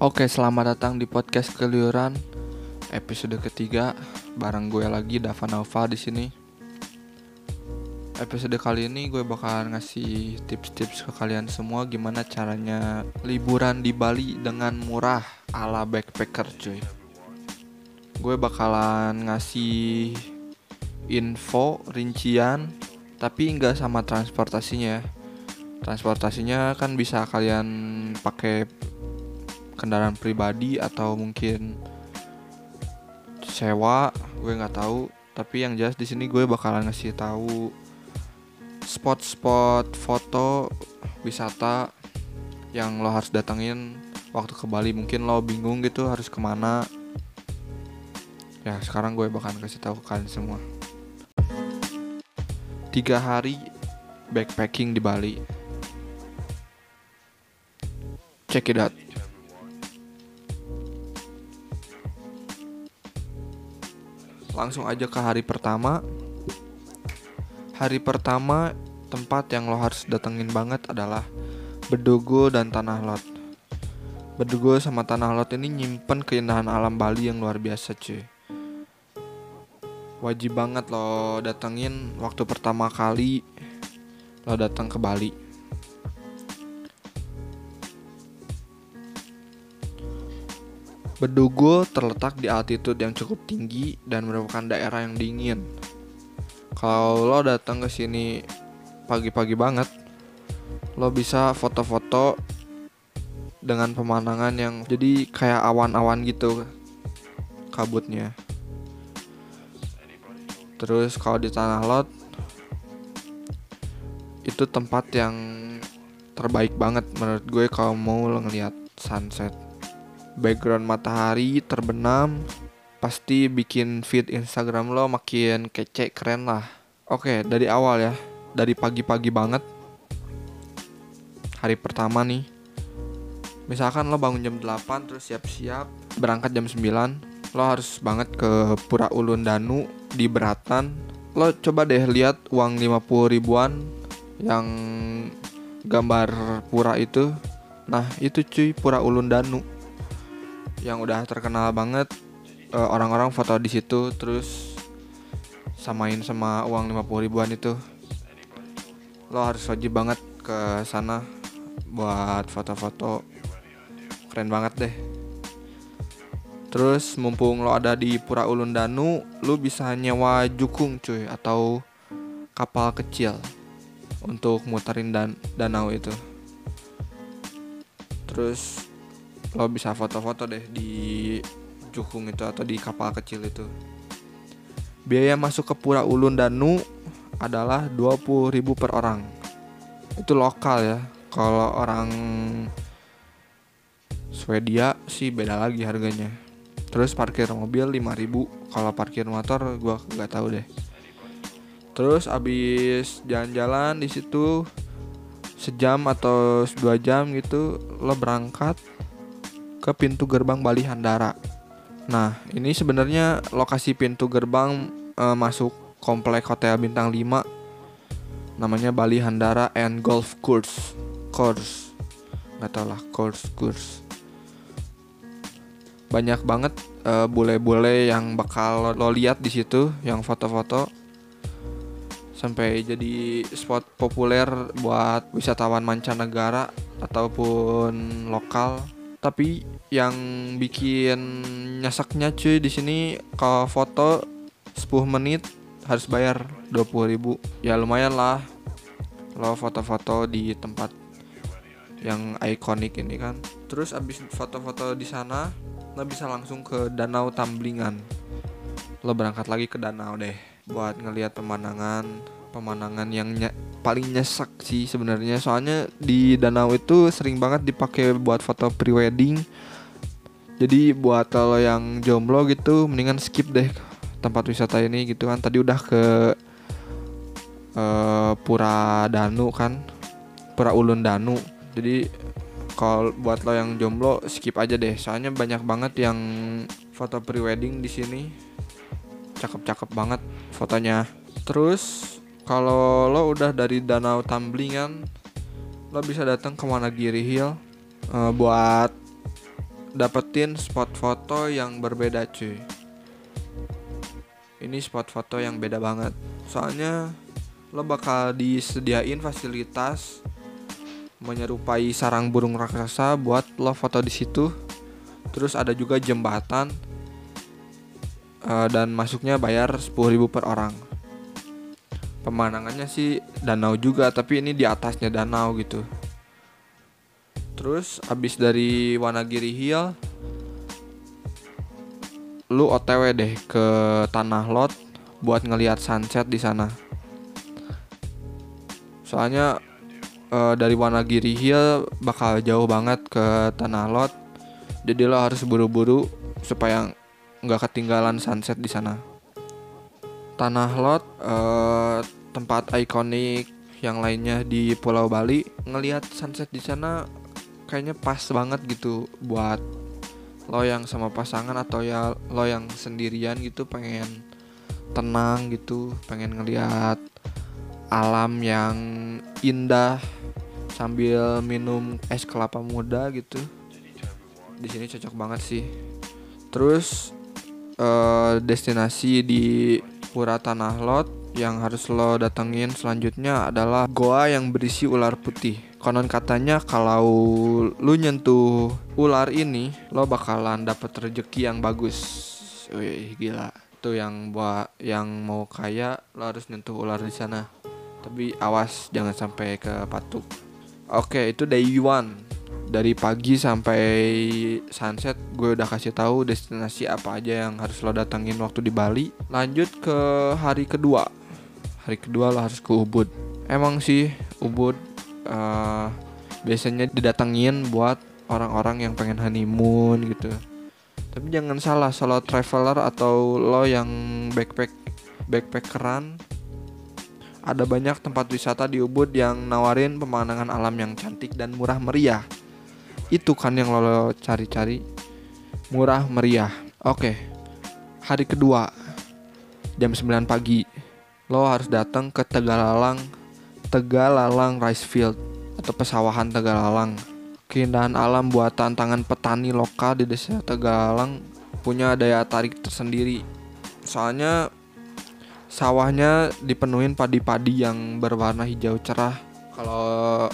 Oke, selamat datang di podcast Keliuran episode ketiga bareng gue lagi Dava Nova di sini. Episode kali ini gue bakalan ngasih tips-tips ke kalian semua gimana caranya liburan di Bali dengan murah ala backpacker cuy. Gue bakalan ngasih info rincian tapi nggak sama transportasinya. Transportasinya kan bisa kalian pakai kendaraan pribadi atau mungkin sewa gue nggak tahu. Tapi yang jelas di sini gue bakalan ngasih tahu spot-spot foto wisata yang lo harus datengin waktu ke Bali. Mungkin lo bingung gitu harus ke mana. Ya sekarang gue bakalan kasih tahu ke kalian semua. Tiga hari backpacking di Bali. Check it out langsung aja ke hari pertama. Hari pertama tempat yang lo harus datengin banget adalah Bedogo dan Tanah Lot. Bedogo sama Tanah Lot ini nyimpen keindahan alam Bali yang luar biasa cuy. Wajib banget lo datengin waktu pertama kali lo datang ke Bali Bedugo terletak di altitude yang cukup tinggi dan merupakan daerah yang dingin. Kalau lo datang ke sini pagi-pagi banget, lo bisa foto-foto dengan pemandangan yang jadi kayak awan-awan gitu kabutnya. Terus kalau di Tanah Lot itu tempat yang terbaik banget menurut gue kalau mau ngeliat sunset background matahari terbenam pasti bikin feed Instagram lo makin kece keren lah. Oke, dari awal ya. Dari pagi-pagi banget. Hari pertama nih. Misalkan lo bangun jam 8 terus siap-siap berangkat jam 9, lo harus banget ke Pura Ulun Danu di Beratan. Lo coba deh lihat uang 50 ribuan yang gambar pura itu. Nah, itu cuy Pura Ulun Danu yang udah terkenal banget orang orang-orang foto di situ terus samain sama uang 50 ribuan itu. Lo harus wajib banget ke sana buat foto-foto. Keren banget deh. Terus mumpung lo ada di Pura Ulun Danu lo bisa nyewa jukung cuy atau kapal kecil untuk muterin dan danau itu. Terus lo bisa foto-foto deh di Jukung itu atau di kapal kecil itu. Biaya masuk ke Pura Ulun Danu adalah 20.000 per orang. Itu lokal ya. Kalau orang Swedia sih beda lagi harganya. Terus parkir mobil 5000, kalau parkir motor gua nggak tahu deh. Terus abis jalan-jalan di situ sejam atau dua jam gitu lo berangkat ke pintu gerbang Bali Handara. Nah, ini sebenarnya lokasi pintu gerbang e, masuk komplek Hotel Bintang 5 namanya Bali Handara and Golf Course. Course. Nggak tau lah, course course. Banyak banget bule bule-bule yang bakal lo, lo lihat di situ yang foto-foto sampai jadi spot populer buat wisatawan mancanegara ataupun lokal tapi yang bikin nyesaknya cuy di sini kalau foto 10 menit harus bayar 20.000 ya lumayan lah lo foto-foto di tempat yang ikonik ini kan. Terus abis foto-foto di sana lo bisa langsung ke danau Tamblingan. Lo berangkat lagi ke danau deh buat ngelihat pemandangan pemandangan yang ny paling nyesek sih sebenarnya. Soalnya di danau itu sering banget dipakai buat foto prewedding. Jadi buat kalau yang jomblo gitu mendingan skip deh tempat wisata ini gitu kan. Tadi udah ke uh, Pura Danu kan Pura Ulun Danu. Jadi kalau buat lo yang jomblo skip aja deh. Soalnya banyak banget yang foto prewedding di sini. Cakep-cakep banget fotonya. Terus kalau lo udah dari Danau Tamblingan lo bisa datang ke Wanagiri Hill uh, buat dapetin spot foto yang berbeda cuy. Ini spot foto yang beda banget. Soalnya lo bakal disediain fasilitas menyerupai sarang burung raksasa buat lo foto di situ. Terus ada juga jembatan uh, dan masuknya bayar 10.000 per orang pemandangannya sih danau juga tapi ini di atasnya danau gitu. Terus abis dari Wanagiri Hill lu OTW deh ke Tanah Lot buat ngelihat sunset di sana. Soalnya uh, dari Wanagiri Hill bakal jauh banget ke Tanah Lot. Jadi lo harus buru-buru supaya nggak ketinggalan sunset di sana. Tanah Lot uh, tempat ikonik yang lainnya di Pulau Bali. Ngelihat sunset di sana kayaknya pas banget gitu buat lo yang sama pasangan atau ya lo yang sendirian gitu pengen tenang gitu pengen ngelihat alam yang indah sambil minum es kelapa muda gitu. Di sini cocok banget sih. Terus uh, destinasi di Pura Tanah Lot yang harus lo datengin selanjutnya adalah goa yang berisi ular putih. Konon katanya kalau lu nyentuh ular ini, lo bakalan dapet rezeki yang bagus. Wih, gila. Tuh yang buat yang mau kaya, lo harus nyentuh ular di sana. Tapi awas jangan sampai ke patuk. Oke, itu day one dari pagi sampai sunset gue udah kasih tahu destinasi apa aja yang harus lo datengin waktu di Bali. Lanjut ke hari kedua. Hari kedua lo harus ke Ubud. Emang sih Ubud uh, biasanya didatengin buat orang-orang yang pengen honeymoon gitu. Tapi jangan salah solo traveler atau lo yang backpack backpackeran ada banyak tempat wisata di Ubud yang nawarin pemandangan alam yang cantik dan murah meriah itu kan yang lo cari-cari. Murah meriah. Oke. Hari kedua jam 9 pagi. Lo harus datang ke Tegalalang Tegalalang Rice Field atau pesawahan Tegalalang. Keindahan alam buatan tangan petani lokal di desa Tegalalang punya daya tarik tersendiri. Soalnya sawahnya dipenuhin padi-padi yang berwarna hijau cerah. Kalau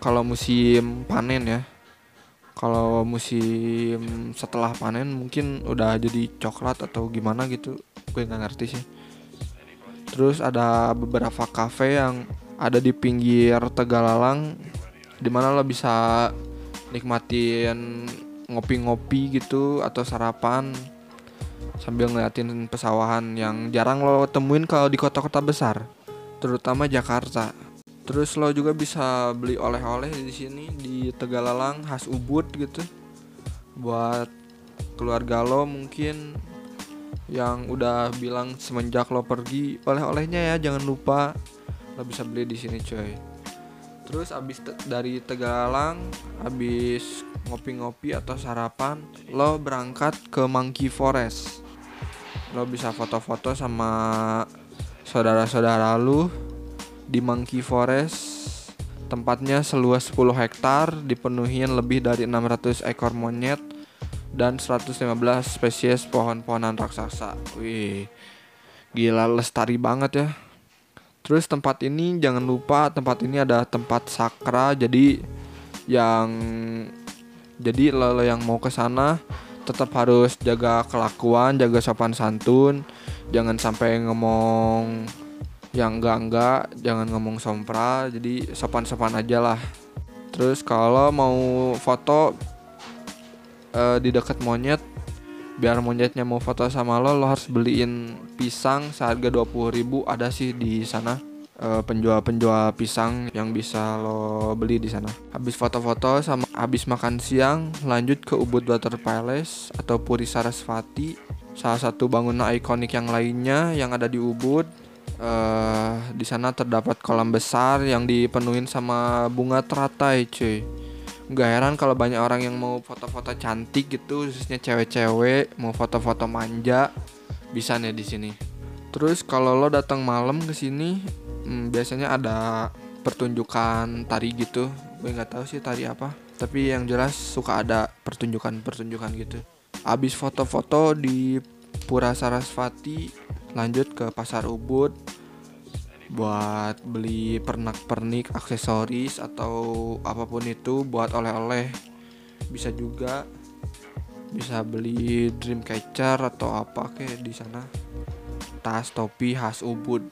kalau musim panen ya kalau musim setelah panen mungkin udah jadi coklat atau gimana gitu gue nggak ngerti sih. Terus ada beberapa cafe yang ada di pinggir Tegalalang di mana lo bisa nikmatin ngopi-ngopi gitu atau sarapan sambil ngeliatin pesawahan yang jarang lo temuin kalau di kota-kota besar terutama Jakarta Terus lo juga bisa beli oleh-oleh di sini di Tegalalang khas Ubud gitu. Buat keluarga lo mungkin yang udah bilang semenjak lo pergi oleh-olehnya ya jangan lupa lo bisa beli di sini coy. Terus abis te dari Tegalalang, abis ngopi-ngopi atau sarapan, lo berangkat ke Monkey Forest. Lo bisa foto-foto sama saudara-saudara lo di Monkey Forest tempatnya seluas 10 hektar dipenuhi lebih dari 600 ekor monyet dan 115 spesies pohon-pohonan raksasa. Wih, gila lestari banget ya. Terus tempat ini jangan lupa tempat ini ada tempat sakra jadi yang jadi lo, yang mau ke sana tetap harus jaga kelakuan, jaga sopan santun, jangan sampai ngomong yang enggak enggak jangan ngomong sompra jadi sopan sopan aja lah. Terus kalau mau foto uh, di dekat monyet biar monyetnya mau foto sama lo lo harus beliin pisang seharga 20.000 ada sih di sana. Uh, penjual-penjual pisang yang bisa lo beli di sana. Habis foto-foto sama habis makan siang, lanjut ke Ubud Water Palace atau Puri Sarasvati, salah satu bangunan ikonik yang lainnya yang ada di Ubud uh, di sana terdapat kolam besar yang dipenuhin sama bunga teratai cuy. Gak heran kalau banyak orang yang mau foto-foto cantik gitu khususnya cewek-cewek mau foto-foto manja bisa nih di sini. Terus kalau lo datang malam ke sini hmm, biasanya ada pertunjukan tari gitu. Gue nggak tahu sih tari apa tapi yang jelas suka ada pertunjukan-pertunjukan gitu. Abis foto-foto di Pura Sarasvati lanjut ke Pasar Ubud. Buat beli pernak-pernik aksesoris atau apa pun itu buat oleh-oleh. Bisa juga bisa beli dream catcher atau apa kayak di sana. Tas topi khas Ubud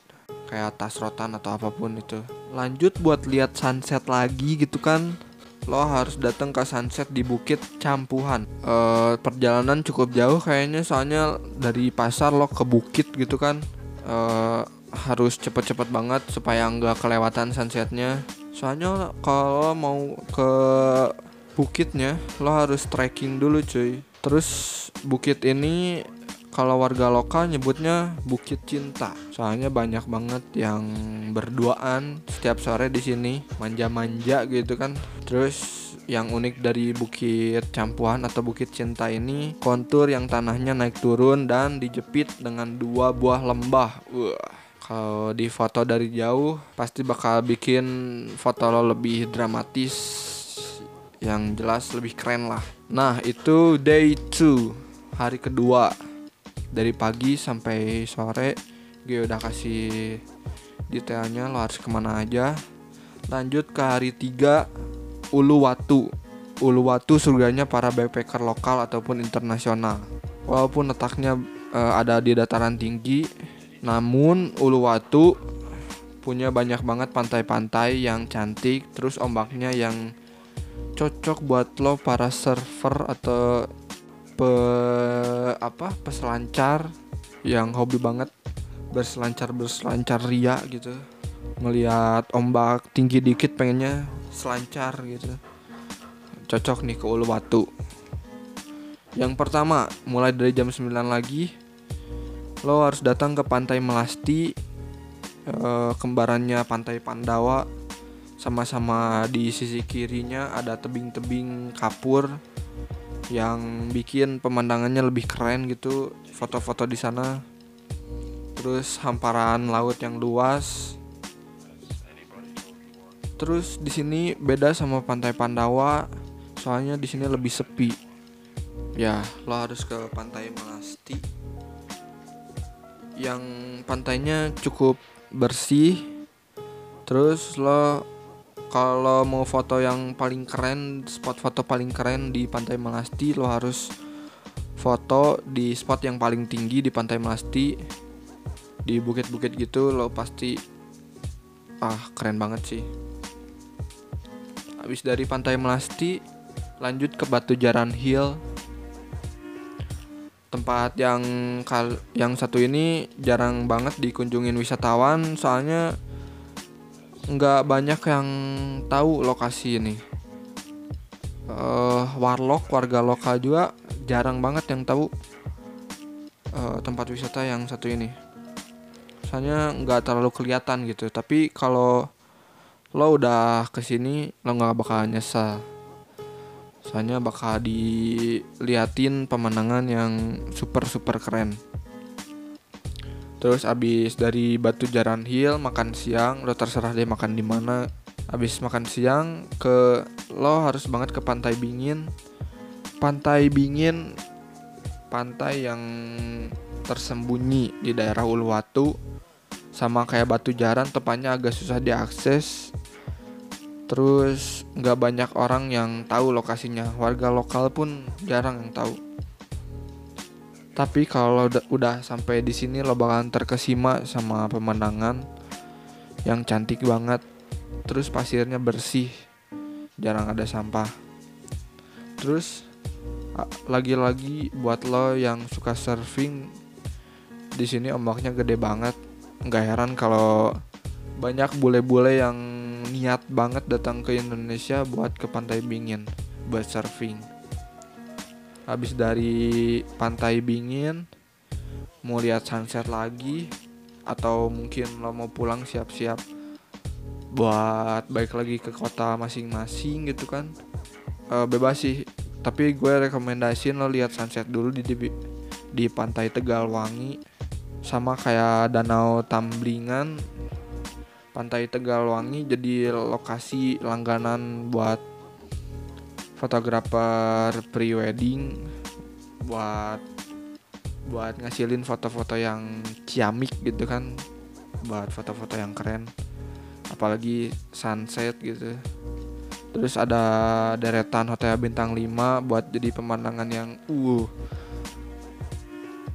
kayak tas rotan atau apa pun itu. Lanjut buat lihat sunset lagi gitu kan lo harus datang ke sunset di Bukit Campuhan. E, perjalanan cukup jauh kayaknya soalnya dari pasar lo ke bukit gitu kan. E, harus cepet-cepet banget supaya nggak kelewatan sunsetnya. Soalnya kalau mau ke bukitnya lo harus trekking dulu cuy. Terus bukit ini kalau warga lokal nyebutnya Bukit Cinta. Soalnya banyak banget yang berduaan setiap sore di sini, manja-manja gitu kan. Terus yang unik dari Bukit Campuhan atau Bukit Cinta ini kontur yang tanahnya naik turun dan dijepit dengan dua buah lembah. Wah kalau di foto dari jauh pasti bakal bikin foto lo lebih dramatis yang jelas lebih keren lah nah itu day 2 hari kedua dari pagi sampai sore gue udah kasih detailnya lo harus ke mana aja. Lanjut ke hari 3 Uluwatu. Uluwatu surganya para backpacker lokal ataupun internasional. Walaupun letaknya uh, ada di dataran tinggi namun Uluwatu punya banyak banget pantai-pantai yang cantik terus ombaknya yang cocok buat lo para surfer atau pe apa peselancar yang hobi banget. Berselancar berselancar ria gitu. Melihat ombak tinggi dikit pengennya selancar gitu. Cocok nih ke Uluwatu yang pertama mulai dari jam 9 lagi lo harus datang ke pantai Melasti e, kembarannya pantai Pandawa. Sama-sama di sisi kirinya ada tebing-tebing kapur yang bikin pemandangannya lebih keren gitu foto-foto di sana. Terus hamparan laut yang luas. Terus di sini beda sama pantai Pandawa soalnya di sini lebih sepi. Ya lo harus ke pantai Melasti. Yang pantainya cukup bersih. Terus lo kalau mau foto yang paling keren spot foto paling keren di pantai Melasti lo harus foto di spot yang paling tinggi di pantai Melasti. Di bukit-bukit gitu lo pasti ah keren banget sih. Habis dari pantai Melasti lanjut ke Batu Jaran Hill. Tempat yang kal yang satu ini jarang banget dikunjungin wisatawan soalnya nggak banyak yang tahu lokasi ini. Uh, warlock warga lokal juga jarang banget yang tahu uh, tempat wisata yang satu ini. Soalnya nggak terlalu kelihatan gitu. Tapi kalau lo udah ke sini lo nggak bakal nyesal. Soalnya bakal diliatin pemandangan yang super super keren. Terus abis dari Batu Jaran Hill makan siang, lo terserah deh makan di mana. Abis makan siang ke lo harus banget ke Pantai Bingin. Pantai Bingin pantai yang tersembunyi di daerah Uluwatu sama kayak Batu Jaran tepatnya agak susah diakses. Terus nggak banyak orang yang tahu lokasinya. Warga lokal pun jarang yang tahu. Tapi kalau udah, sampai di sini lo bakalan terkesima sama pemandangan yang cantik banget. Terus pasirnya bersih, jarang ada sampah. Terus lagi-lagi buat lo yang suka surfing di sini ombaknya gede banget. Nggak heran kalau banyak bule-bule yang niat banget datang ke Indonesia buat ke Pantai Bingin buat surfing habis dari pantai Bingin mau lihat sunset lagi atau mungkin lo mau pulang siap-siap buat balik lagi ke kota masing-masing gitu kan? E, bebas sih. Tapi gue rekomendasiin lo lihat sunset dulu di, di di pantai Tegalwangi sama kayak danau Tamblingan. Pantai Tegalwangi jadi lokasi langganan buat fotografer pre-wedding buat buat ngasilin foto-foto yang ciamik gitu kan. Buat foto-foto yang keren. Apalagi sunset gitu. Terus ada deretan hotel bintang 5 buat jadi pemandangan yang uh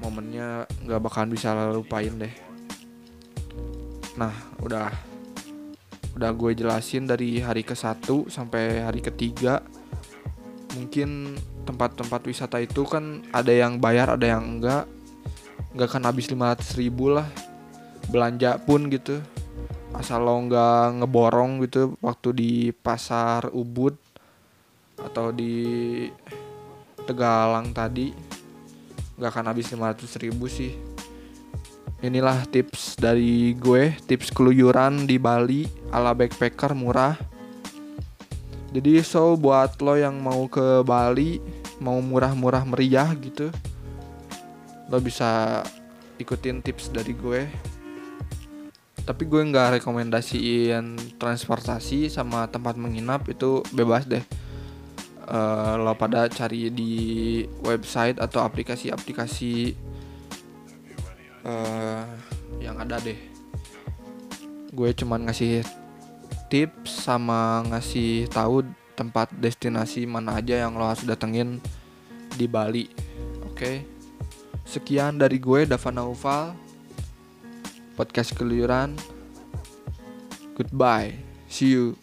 momennya nggak bakalan bisa lupain deh. Nah udah udah gue jelasin dari hari ke satu sampai hari ketiga mungkin tempat-tempat wisata itu kan ada yang bayar ada yang enggak. Nggak kan habis 500 ribu lah. Belanja pun gitu. Asal lo nggak ngeborong gitu waktu di pasar Ubud atau di Tegalang tadi nggak akan habis 500 ribu sih. Inilah tips dari gue tips keluyuran di Bali ala backpacker murah jadi so buat lo yang mau ke Bali mau murah-murah meriah gitu lo bisa ikutin tips dari gue. Tapi gue nggak rekomendasiin transportasi sama tempat menginap itu bebas deh. Uh, lo pada cari di website atau aplikasi-aplikasi uh, yang ada deh. Gue cuman ngasih tips sama ngasih tahu tempat destinasi mana aja yang lo harus datengin di Bali. Oke? Okay? sekian dari gue Dava Naufal podcast keluyuran goodbye. See you